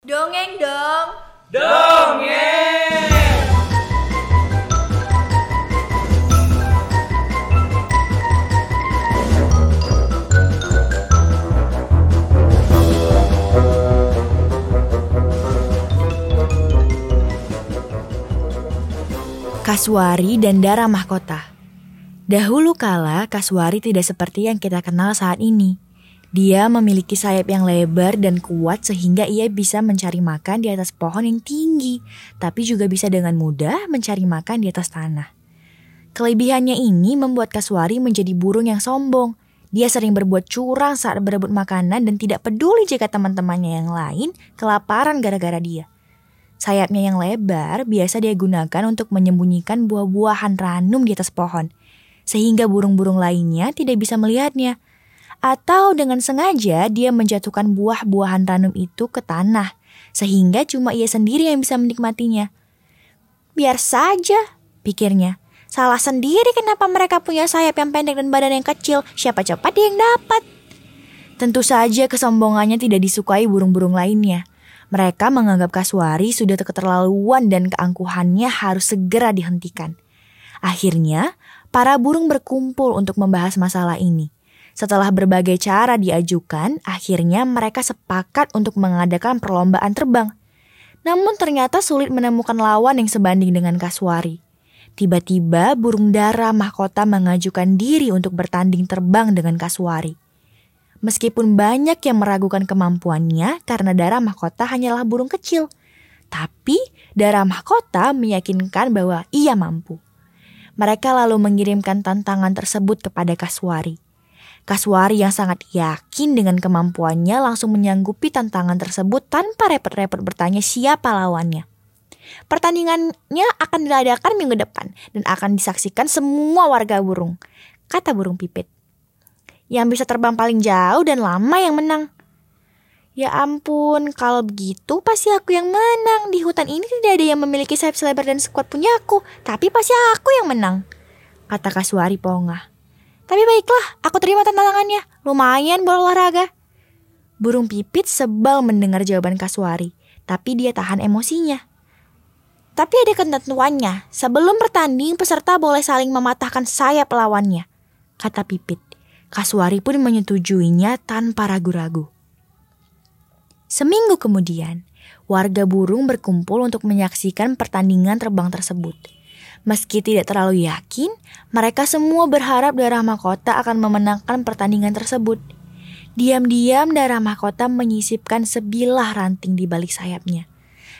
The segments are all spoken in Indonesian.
Dongeng dong. Dongeng. Kaswari dan Dara Mahkota Dahulu kala, Kaswari tidak seperti yang kita kenal saat ini. Dia memiliki sayap yang lebar dan kuat sehingga ia bisa mencari makan di atas pohon yang tinggi, tapi juga bisa dengan mudah mencari makan di atas tanah. Kelebihannya ini membuat Kaswari menjadi burung yang sombong. Dia sering berbuat curang saat berebut makanan dan tidak peduli jika teman-temannya yang lain kelaparan gara-gara dia. Sayapnya yang lebar biasa dia gunakan untuk menyembunyikan buah-buahan ranum di atas pohon, sehingga burung-burung lainnya tidak bisa melihatnya. Atau dengan sengaja dia menjatuhkan buah-buahan ranum itu ke tanah, sehingga cuma ia sendiri yang bisa menikmatinya. Biar saja, pikirnya. Salah sendiri kenapa mereka punya sayap yang pendek dan badan yang kecil, siapa cepat dia yang dapat. Tentu saja kesombongannya tidak disukai burung-burung lainnya. Mereka menganggap Kaswari sudah keterlaluan dan keangkuhannya harus segera dihentikan. Akhirnya, para burung berkumpul untuk membahas masalah ini. Setelah berbagai cara diajukan, akhirnya mereka sepakat untuk mengadakan perlombaan terbang. Namun ternyata sulit menemukan lawan yang sebanding dengan Kaswari. Tiba-tiba burung dara mahkota mengajukan diri untuk bertanding terbang dengan Kaswari. Meskipun banyak yang meragukan kemampuannya karena darah mahkota hanyalah burung kecil. Tapi darah mahkota meyakinkan bahwa ia mampu. Mereka lalu mengirimkan tantangan tersebut kepada Kaswari. Kaswari yang sangat yakin dengan kemampuannya langsung menyanggupi tantangan tersebut tanpa repot-repot bertanya siapa lawannya. Pertandingannya akan diadakan minggu depan dan akan disaksikan semua warga burung, kata burung pipit yang bisa terbang paling jauh dan lama yang menang. Ya ampun, kalau begitu pasti aku yang menang. Di hutan ini tidak ada yang memiliki sayap selebar dan sekuat punya aku, tapi pasti aku yang menang. Kata Kaswari pongah. Tapi baiklah, aku terima tantangannya. Lumayan berolahraga. Burung pipit sebal mendengar jawaban Kaswari, tapi dia tahan emosinya. Tapi ada ketentuannya, sebelum bertanding peserta boleh saling mematahkan sayap lawannya, kata Pipit. Kaswari pun menyetujuinya tanpa ragu-ragu. Seminggu kemudian, warga burung berkumpul untuk menyaksikan pertandingan terbang tersebut. Meski tidak terlalu yakin, mereka semua berharap darah mahkota akan memenangkan pertandingan tersebut. Diam-diam darah mahkota menyisipkan sebilah ranting di balik sayapnya.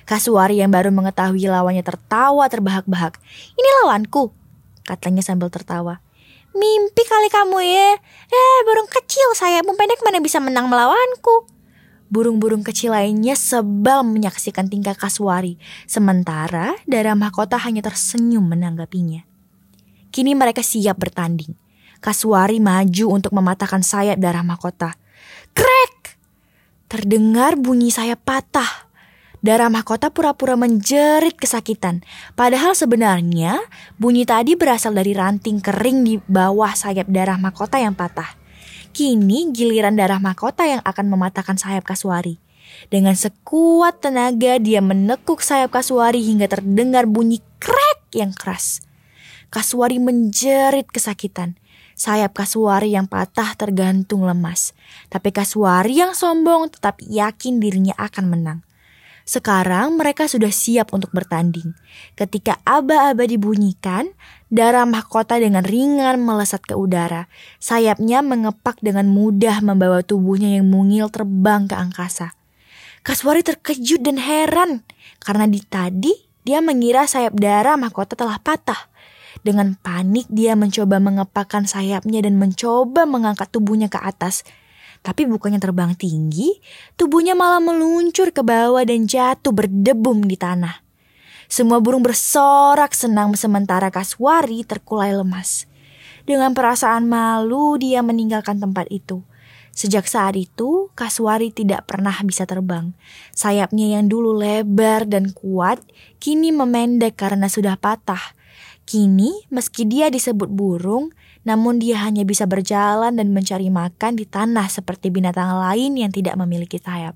Kaswari yang baru mengetahui lawannya tertawa terbahak-bahak. Ini lawanku, katanya sambil tertawa. Mimpi kali kamu ya. Eh, burung kecil sayapmu pendek mana bisa menang melawanku. Burung-burung kecil lainnya sebal menyaksikan tingkah Kaswari. Sementara darah mahkota hanya tersenyum menanggapinya. Kini mereka siap bertanding. Kaswari maju untuk mematahkan sayap darah mahkota. Krek! Terdengar bunyi sayap patah. Darah mahkota pura-pura menjerit kesakitan. Padahal sebenarnya bunyi tadi berasal dari ranting kering di bawah sayap darah mahkota yang patah. Kini giliran darah mahkota yang akan mematahkan sayap Kaswari. Dengan sekuat tenaga dia menekuk sayap Kaswari hingga terdengar bunyi krek yang keras. Kaswari menjerit kesakitan. Sayap Kaswari yang patah tergantung lemas. Tapi Kaswari yang sombong tetap yakin dirinya akan menang. Sekarang mereka sudah siap untuk bertanding. Ketika aba-aba dibunyikan, darah mahkota dengan ringan melesat ke udara. Sayapnya mengepak dengan mudah membawa tubuhnya yang mungil terbang ke angkasa. Kaswari terkejut dan heran karena di tadi dia mengira sayap darah mahkota telah patah. Dengan panik dia mencoba mengepakkan sayapnya dan mencoba mengangkat tubuhnya ke atas. Tapi bukannya terbang tinggi, tubuhnya malah meluncur ke bawah dan jatuh berdebum di tanah. Semua burung bersorak senang sementara Kaswari terkulai lemas. Dengan perasaan malu dia meninggalkan tempat itu. Sejak saat itu, Kaswari tidak pernah bisa terbang. Sayapnya yang dulu lebar dan kuat, kini memendek karena sudah patah. Kini, meski dia disebut burung, namun dia hanya bisa berjalan dan mencari makan di tanah seperti binatang lain yang tidak memiliki sayap.